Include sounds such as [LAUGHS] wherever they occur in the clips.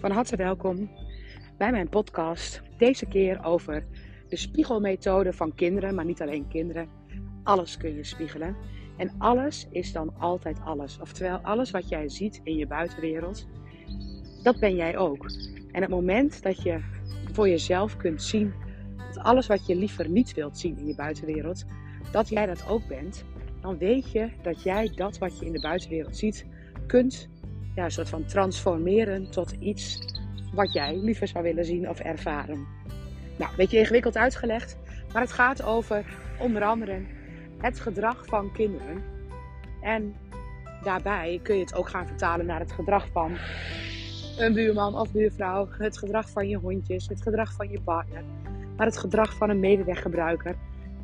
van harte welkom bij mijn podcast. Deze keer over de spiegelmethode van kinderen, maar niet alleen kinderen. Alles kun je spiegelen. En alles is dan altijd alles. Oftewel, alles wat jij ziet in je buitenwereld, dat ben jij ook. En het moment dat je voor jezelf kunt zien dat alles wat je liever niet wilt zien in je buitenwereld, dat jij dat ook bent, dan weet je dat jij dat wat je in de buitenwereld ziet, kunt ja, een soort van transformeren tot iets wat jij liever zou willen zien of ervaren. Nou, een beetje ingewikkeld uitgelegd, maar het gaat over onder andere het gedrag van kinderen. En daarbij kun je het ook gaan vertalen naar het gedrag van een buurman of buurvrouw, het gedrag van je hondjes, het gedrag van je partner, maar het gedrag van een medeweggebruiker,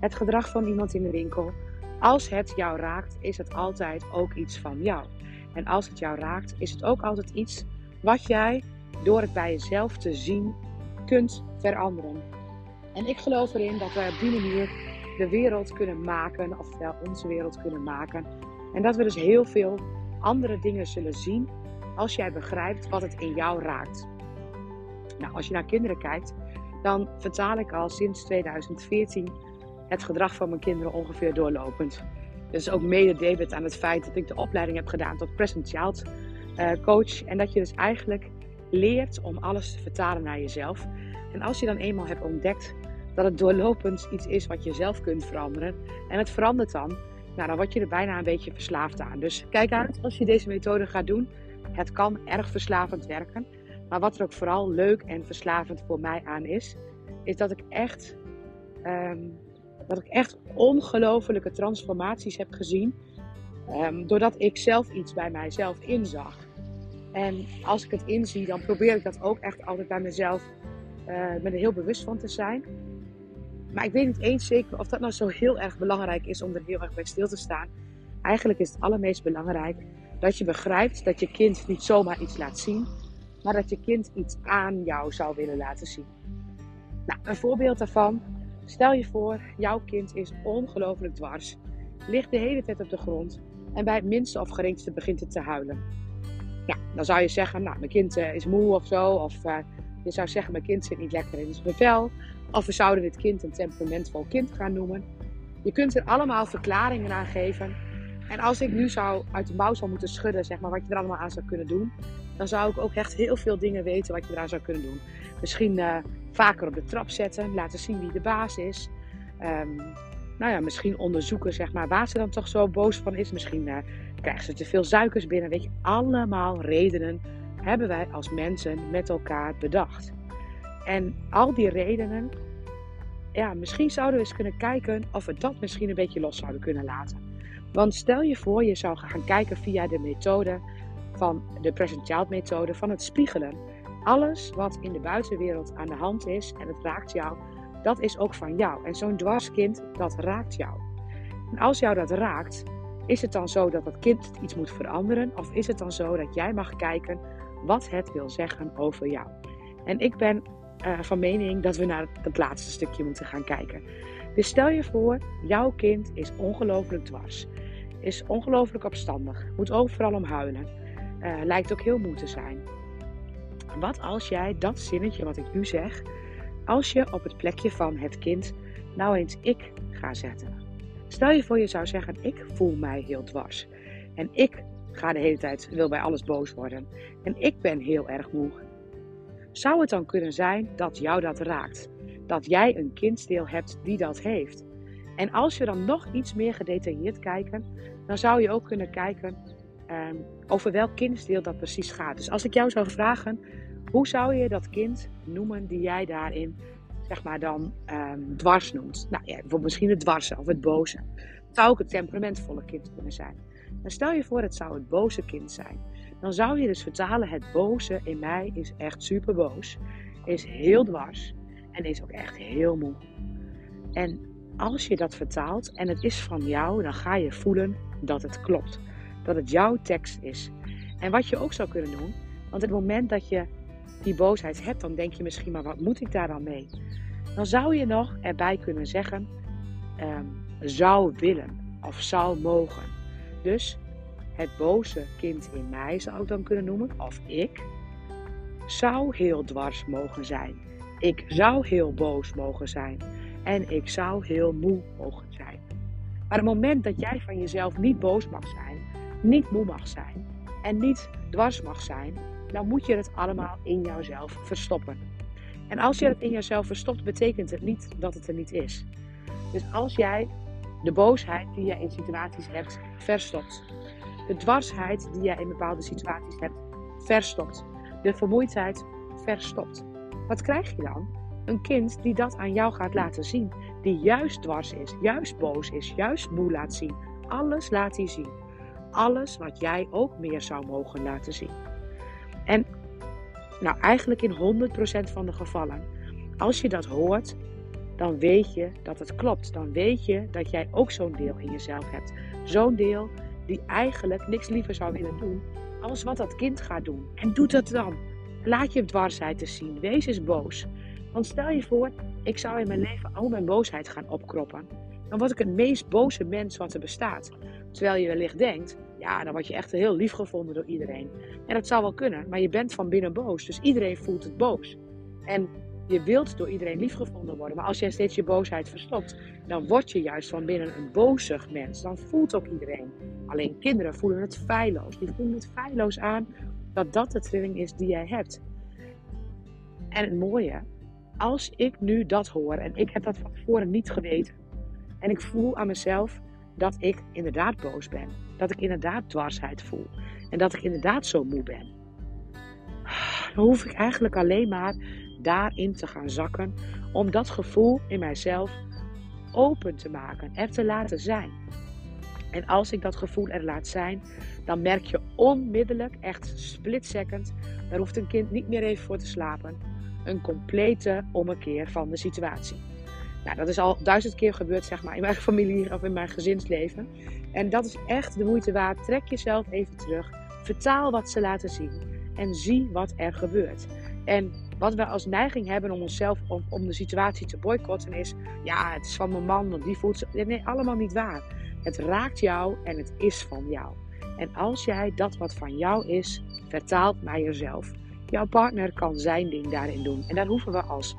het gedrag van iemand in de winkel. Als het jou raakt, is het altijd ook iets van jou. En als het jou raakt, is het ook altijd iets wat jij door het bij jezelf te zien kunt veranderen. En ik geloof erin dat we op die manier de wereld kunnen maken, oftewel onze wereld kunnen maken. En dat we dus heel veel andere dingen zullen zien als jij begrijpt wat het in jou raakt. Nou, als je naar kinderen kijkt, dan vertaal ik al sinds 2014 het gedrag van mijn kinderen ongeveer doorlopend. Dus ook mede debet aan het feit dat ik de opleiding heb gedaan tot Present Child uh, Coach. En dat je dus eigenlijk leert om alles te vertalen naar jezelf. En als je dan eenmaal hebt ontdekt dat het doorlopend iets is wat je zelf kunt veranderen. En het verandert dan, nou, dan word je er bijna een beetje verslaafd aan. Dus kijk uit als je deze methode gaat doen. Het kan erg verslavend werken. Maar wat er ook vooral leuk en verslavend voor mij aan is, is dat ik echt um, dat ik echt ongelofelijke transformaties heb gezien. Um, doordat ik zelf iets bij mijzelf inzag. En als ik het inzie, dan probeer ik dat ook echt altijd bij mezelf uh, met er heel bewust van te zijn. Maar ik weet niet eens zeker of dat nou zo heel erg belangrijk is om er heel erg bij stil te staan. Eigenlijk is het allermeest belangrijk dat je begrijpt dat je kind niet zomaar iets laat zien, maar dat je kind iets aan jou zou willen laten zien. Nou, een voorbeeld daarvan Stel je voor, jouw kind is ongelooflijk dwars, ligt de hele tijd op de grond en bij het minste of geringste begint het te huilen. Dan zou je zeggen, nou, mijn kind eh, is moe of zo. Of uh, je zou zeggen, mijn kind zit niet lekker in zijn vel. Of we zouden dit kind een temperamentvol kind gaan noemen. Je kunt er allemaal verklaringen aan geven. En als ik nu zou uit de mouw zou moeten schudden, zeg maar, wat je er allemaal aan zou kunnen doen, dan zou ik ook echt heel veel dingen weten wat je eraan zou kunnen doen. Misschien uh, vaker op de trap zetten, laten zien wie de baas is. Um, nou ja, misschien onderzoeken zeg maar, waar ze dan toch zo boos van is. Misschien uh, krijgen ze te veel suikers binnen. Weet je, allemaal redenen hebben wij als mensen met elkaar bedacht. En al die redenen, ja, misschien zouden we eens kunnen kijken of we dat misschien een beetje los zouden kunnen laten. Want stel je voor, je zou gaan kijken via de methode van de present child methode, van het spiegelen. Alles wat in de buitenwereld aan de hand is en het raakt jou, dat is ook van jou. En zo'n dwarskind, dat raakt jou. En als jou dat raakt, is het dan zo dat dat kind iets moet veranderen? Of is het dan zo dat jij mag kijken wat het wil zeggen over jou? En ik ben uh, van mening dat we naar het laatste stukje moeten gaan kijken. Dus stel je voor, jouw kind is ongelooflijk dwars. Is ongelooflijk opstandig. Moet overal om huilen. Uh, lijkt ook heel moe te zijn. Wat als jij dat zinnetje wat ik nu zeg, als je op het plekje van het kind nou eens ik ga zetten. Stel je voor je zou zeggen, ik voel mij heel dwars. En ik ga de hele tijd, wil bij alles boos worden. En ik ben heel erg moe. Zou het dan kunnen zijn dat jou dat raakt? Dat jij een kindsdeel hebt die dat heeft? En als je dan nog iets meer gedetailleerd kijken, dan zou je ook kunnen kijken um, over welk kindsdeel dat precies gaat. Dus als ik jou zou vragen, hoe zou je dat kind noemen die jij daarin, zeg maar, dan um, dwars noemt? Nou ja, misschien het dwarse of het boze. Het zou ook het temperamentvolle kind kunnen zijn. Dan stel je voor, het zou het boze kind zijn. Dan zou je dus vertalen, het boze in mij is echt super boos, is heel dwars en is ook echt heel moe. En als je dat vertaalt en het is van jou, dan ga je voelen dat het klopt dat het jouw tekst is. En wat je ook zou kunnen doen, want het moment dat je die boosheid hebt, dan denk je misschien, maar wat moet ik daar dan mee? Dan zou je nog erbij kunnen zeggen, um, zou willen of zou mogen. Dus het boze kind in mij zou ik dan kunnen noemen, of ik. zou heel dwars mogen zijn. Ik zou heel boos mogen zijn. En ik zou heel moe mogen zijn. Maar het moment dat jij van jezelf niet boos mag zijn, niet moe mag zijn en niet dwars mag zijn, dan moet je het allemaal in jouzelf verstoppen. En als je het in jezelf verstopt, betekent het niet dat het er niet is. Dus als jij de boosheid die jij in situaties hebt, verstopt. De dwarsheid die jij in bepaalde situaties hebt, verstopt. De vermoeidheid, verstopt. Wat krijg je dan? Een kind die dat aan jou gaat laten zien. Die juist dwars is, juist boos is, juist moe laat zien. Alles laat hij zien. Alles wat jij ook meer zou mogen laten zien. En nou, eigenlijk in 100% van de gevallen, als je dat hoort, dan weet je dat het klopt. Dan weet je dat jij ook zo'n deel in jezelf hebt. Zo'n deel die eigenlijk niks liever zou willen doen als wat dat kind gaat doen. En doet dat dan. Laat je dwarsheid te zien. Wees eens boos. Want stel je voor, ik zou in mijn leven al mijn boosheid gaan opkroppen. Dan word ik het meest boze mens wat er bestaat. Terwijl je wellicht denkt, ja, dan word je echt heel lief gevonden door iedereen. En dat zou wel kunnen, maar je bent van binnen boos. Dus iedereen voelt het boos. En je wilt door iedereen lief gevonden worden. Maar als jij steeds je boosheid verstopt, dan word je juist van binnen een bozig mens. Dan voelt ook iedereen. Alleen kinderen voelen het feilloos. Die voelen het feilloos aan dat dat de trilling is die jij hebt. En het mooie, als ik nu dat hoor en ik heb dat van tevoren niet geweten. En ik voel aan mezelf dat ik inderdaad boos ben. Dat ik inderdaad dwarsheid voel. En dat ik inderdaad zo moe ben. Dan hoef ik eigenlijk alleen maar daarin te gaan zakken. Om dat gevoel in mijzelf open te maken. Er te laten zijn. En als ik dat gevoel er laat zijn, dan merk je onmiddellijk, echt split second, daar hoeft een kind niet meer even voor te slapen, een complete ommekeer van de situatie. Nou, dat is al duizend keer gebeurd, zeg maar, in mijn [LAUGHS] familie of in mijn gezinsleven. En dat is echt de moeite waard. Trek jezelf even terug. Vertaal wat ze laten zien. En zie wat er gebeurt. En wat we als neiging hebben om onszelf, om, om de situatie te boycotten, is: ja, het is van mijn man, want die voelt zich. Nee, allemaal niet waar. Het raakt jou en het is van jou. En als jij dat wat van jou is, vertaalt naar jezelf. Jouw partner kan zijn ding daarin doen. En daar hoeven we als,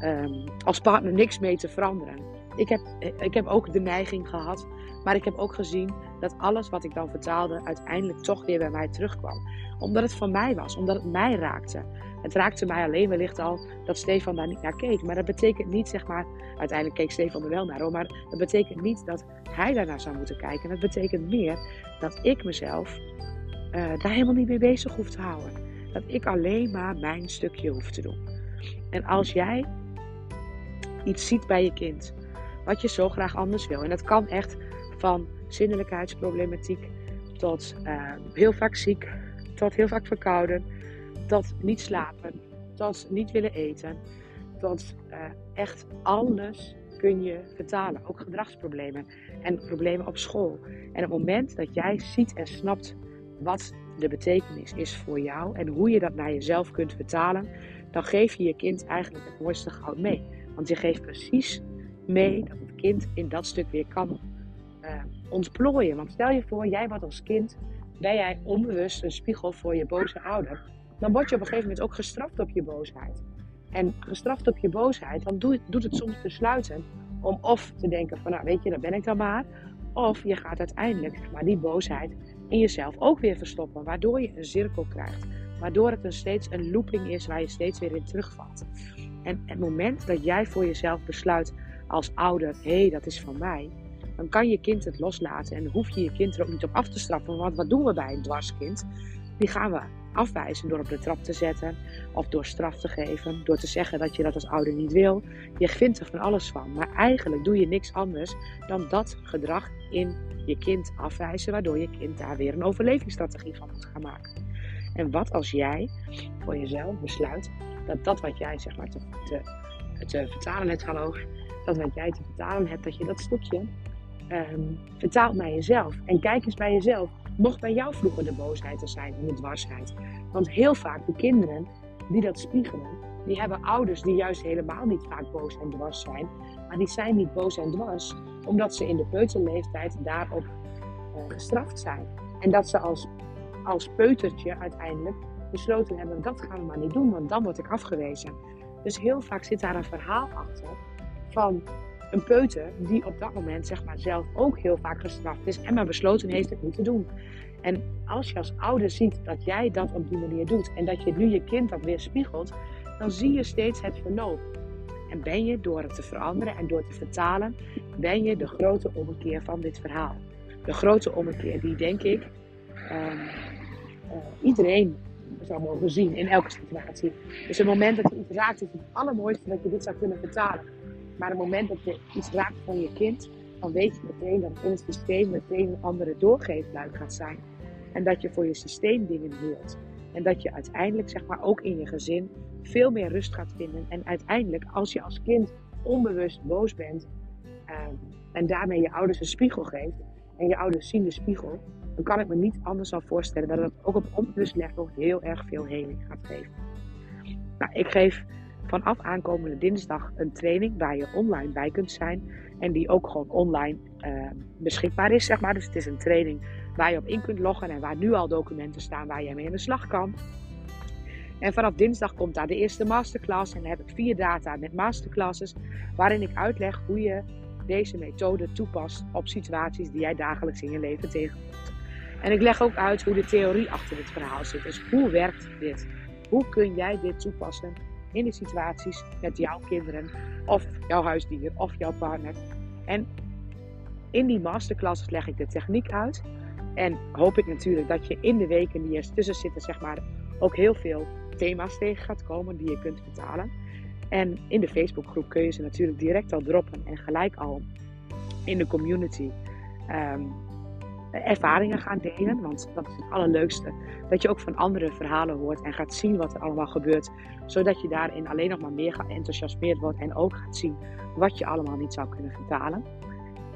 um, als partner niks mee te veranderen. Ik heb, ik heb ook de neiging gehad, maar ik heb ook gezien dat alles wat ik dan vertaalde uiteindelijk toch weer bij mij terugkwam. Omdat het van mij was, omdat het mij raakte. Het raakte mij alleen wellicht al dat Stefan daar niet naar keek. Maar dat betekent niet, zeg maar, uiteindelijk keek Stefan er wel naar hoor. Maar dat betekent niet dat hij daarnaar zou moeten kijken. Dat betekent meer dat ik mezelf uh, daar helemaal niet mee bezig hoef te houden. Dat ik alleen maar mijn stukje hoef te doen. En als jij iets ziet bij je kind wat je zo graag anders wil. En dat kan echt van zinnelijkheidsproblematiek tot uh, heel vaak ziek, tot heel vaak verkouden tot niet slapen, tot niet willen eten, tot uh, echt alles kun je vertalen. Ook gedragsproblemen en problemen op school. En op het moment dat jij ziet en snapt wat de betekenis is voor jou en hoe je dat naar jezelf kunt vertalen, dan geef je je kind eigenlijk het mooiste goud mee. Want je geeft precies mee dat het kind in dat stuk weer kan uh, ontplooien. Want stel je voor, jij wordt als kind, ben jij onbewust een spiegel voor je boze ouder dan word je op een gegeven moment ook gestraft op je boosheid. En gestraft op je boosheid, dan doet het soms besluiten om of te denken van, nou weet je, dat ben ik dan maar. Of je gaat uiteindelijk maar, die boosheid in jezelf ook weer verstoppen, waardoor je een cirkel krijgt. Waardoor het een steeds een looping is waar je steeds weer in terugvalt. En het moment dat jij voor jezelf besluit als ouder, hé, hey, dat is van mij, dan kan je kind het loslaten en hoef je je kind er ook niet op af te straffen. Want wat doen we bij een dwarskind? Die gaan we afwijzen door op de trap te zetten of door straf te geven, door te zeggen dat je dat als ouder niet wil. Je vindt er van alles van, maar eigenlijk doe je niks anders dan dat gedrag in je kind afwijzen, waardoor je kind daar weer een overlevingsstrategie van moet gaan maken. En wat als jij voor jezelf besluit dat dat wat jij zeg maar te, te, vertalen hebt, hallo, dat wat jij te vertalen hebt, dat je dat stukje um, vertaalt naar jezelf. En kijk eens bij jezelf mocht bij jou vroeger de boosheid er zijn en de dwarsheid. Want heel vaak de kinderen die dat spiegelen, die hebben ouders die juist helemaal niet vaak boos en dwars zijn. Maar die zijn niet boos en dwars, omdat ze in de peuterleeftijd daarop uh, gestraft zijn. En dat ze als, als peutertje uiteindelijk besloten hebben, dat gaan we maar niet doen, want dan word ik afgewezen. Dus heel vaak zit daar een verhaal achter van een peuter die op dat moment zeg maar zelf ook heel vaak gestraft is en maar besloten heeft het niet te doen. En als je als ouder ziet dat jij dat op die manier doet en dat je nu je kind dat weer spiegelt, dan zie je steeds het verloop. En ben je door het te veranderen en door te vertalen, ben je de grote ommekeer van dit verhaal. De grote ommekeer die denk ik um, iedereen zou mogen zien in elke situatie. Dus het moment dat je iets raakt is het allermooiste dat je dit zou kunnen vertalen. Maar het moment dat je iets raakt van je kind, dan weet je meteen dat in het systeem meteen een andere doorgeefluik gaat zijn. En dat je voor je systeem dingen hield. En dat je uiteindelijk, zeg maar, ook in je gezin veel meer rust gaat vinden. En uiteindelijk, als je als kind onbewust boos bent ehm, en daarmee je ouders een spiegel geeft, en je ouders zien de spiegel, dan kan ik me niet anders dan voorstellen dat het ook op onbewust level heel erg veel heling gaat geven. Nou, ik geef vanaf aankomende dinsdag een training waar je online bij kunt zijn. En die ook gewoon online uh, beschikbaar is, zeg maar. Dus het is een training waar je op in kunt loggen en waar nu al documenten staan waar je mee aan de slag kan. En vanaf dinsdag komt daar de eerste masterclass. En dan heb ik vier data met masterclasses waarin ik uitleg hoe je deze methode toepast op situaties die jij dagelijks in je leven tegenkomt. En ik leg ook uit hoe de theorie achter dit verhaal zit. Dus hoe werkt dit? Hoe kun jij dit toepassen in de situaties met jouw kinderen of jouw huisdier of jouw partner? En in die masterclasses leg ik de techniek uit. En hoop ik natuurlijk dat je in de weken die er tussen zitten, zeg maar, ook heel veel thema's tegen gaat komen die je kunt vertalen. En in de Facebookgroep kun je ze natuurlijk direct al droppen en gelijk al in de community ehm, ervaringen gaan delen. Want dat is het allerleukste. Dat je ook van andere verhalen hoort en gaat zien wat er allemaal gebeurt. Zodat je daarin alleen nog maar meer geenthousiasmeerd wordt en ook gaat zien wat je allemaal niet zou kunnen vertalen.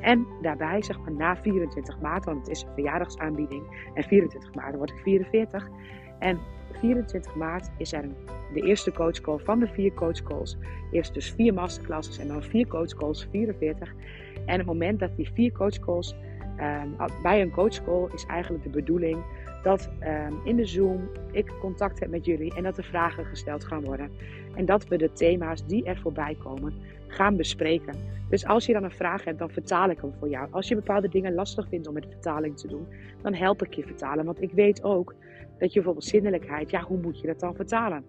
En daarbij, zeg maar na 24 maart, want het is een verjaardagsaanbieding. En 24 maart word ik 44. En 24 maart is er de eerste coachcall van de vier coachcalls. Eerst dus vier masterclasses en dan vier coachcalls, 44. En het moment dat die vier coachcalls, um, bij een coachcall is eigenlijk de bedoeling dat um, in de Zoom ik contact heb met jullie en dat er vragen gesteld gaan worden. En dat we de thema's die er voorbij komen gaan bespreken. Dus als je dan een vraag hebt, dan vertaal ik hem voor jou. Als je bepaalde dingen lastig vindt om met vertaling te doen, dan help ik je vertalen. Want ik weet ook dat je bijvoorbeeld zinnelijkheid, ja, hoe moet je dat dan vertalen?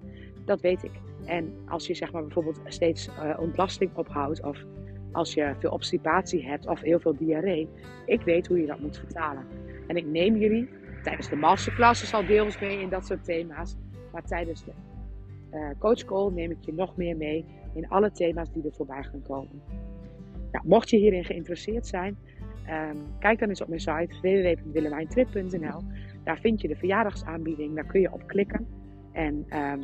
Dat weet ik. En als je zeg maar bijvoorbeeld steeds uh, ontlasting ophoudt of als je veel obstipatie hebt of heel veel diarree, ik weet hoe je dat moet vertalen. En ik neem jullie tijdens de masterclasses al deels mee in dat soort thema's, maar tijdens de uh, coach call neem ik je nog meer mee in alle thema's die er voorbij gaan komen. Nou, mocht je hierin geïnteresseerd zijn, um, kijk dan eens op mijn site www.willemijntrip.nl. Daar vind je de verjaardagsaanbieding, daar kun je op klikken. En um,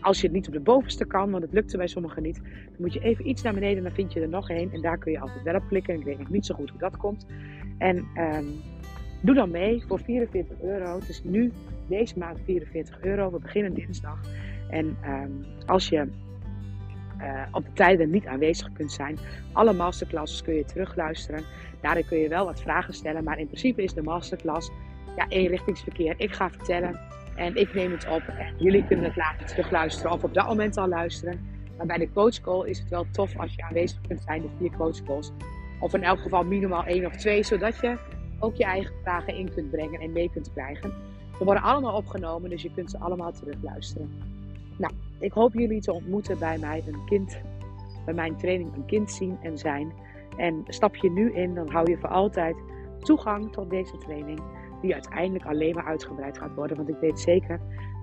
als je het niet op de bovenste kan, want het lukte bij sommigen niet, dan moet je even iets naar beneden en dan vind je er nog één. En daar kun je altijd wel op klikken. Ik weet nog niet zo goed hoe dat komt. En um, doe dan mee voor 44 euro. Het is nu deze maand 44 euro. We beginnen dinsdag. En um, als je uh, op de tijden niet aanwezig kunt zijn, alle masterclasses kun je terugluisteren. Daarin kun je wel wat vragen stellen, maar in principe is de masterclass ja, eenrichtingsverkeer. Ik ga vertellen en ik neem het op. En jullie kunnen het later terugluisteren of op dat moment al luisteren. Maar bij de coachcall is het wel tof als je aanwezig kunt zijn, de vier coachcalls. Of in elk geval minimaal één of twee, zodat je ook je eigen vragen in kunt brengen en mee kunt krijgen. Ze worden allemaal opgenomen, dus je kunt ze allemaal terugluisteren. Nou, ik hoop jullie te ontmoeten bij mij een kind, bij mijn training een kind zien en zijn. En stap je nu in, dan hou je voor altijd toegang tot deze training, die uiteindelijk alleen maar uitgebreid gaat worden. Want ik weet zeker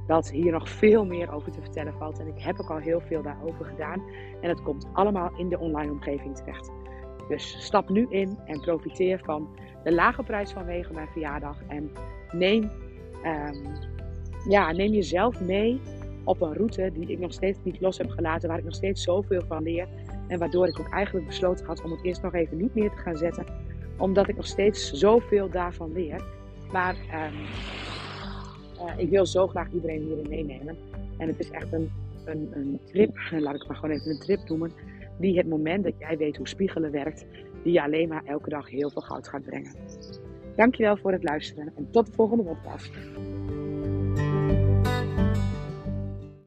dat hier nog veel meer over te vertellen valt. En ik heb ook al heel veel daarover gedaan. En het komt allemaal in de online omgeving terecht. Dus stap nu in en profiteer van de lage prijs vanwege mijn verjaardag. En neem, um, ja, neem jezelf mee op een route die ik nog steeds niet los heb gelaten, waar ik nog steeds zoveel van leer. En waardoor ik ook eigenlijk besloten had om het eerst nog even niet meer te gaan zetten, omdat ik nog steeds zoveel daarvan leer. Maar um, uh, ik wil zo graag iedereen hierin meenemen. En het is echt een, een, een trip, laat ik het maar gewoon even een trip noemen, die het moment dat jij weet hoe spiegelen werkt, die je alleen maar elke dag heel veel goud gaat brengen. Dankjewel voor het luisteren en tot de volgende podcast.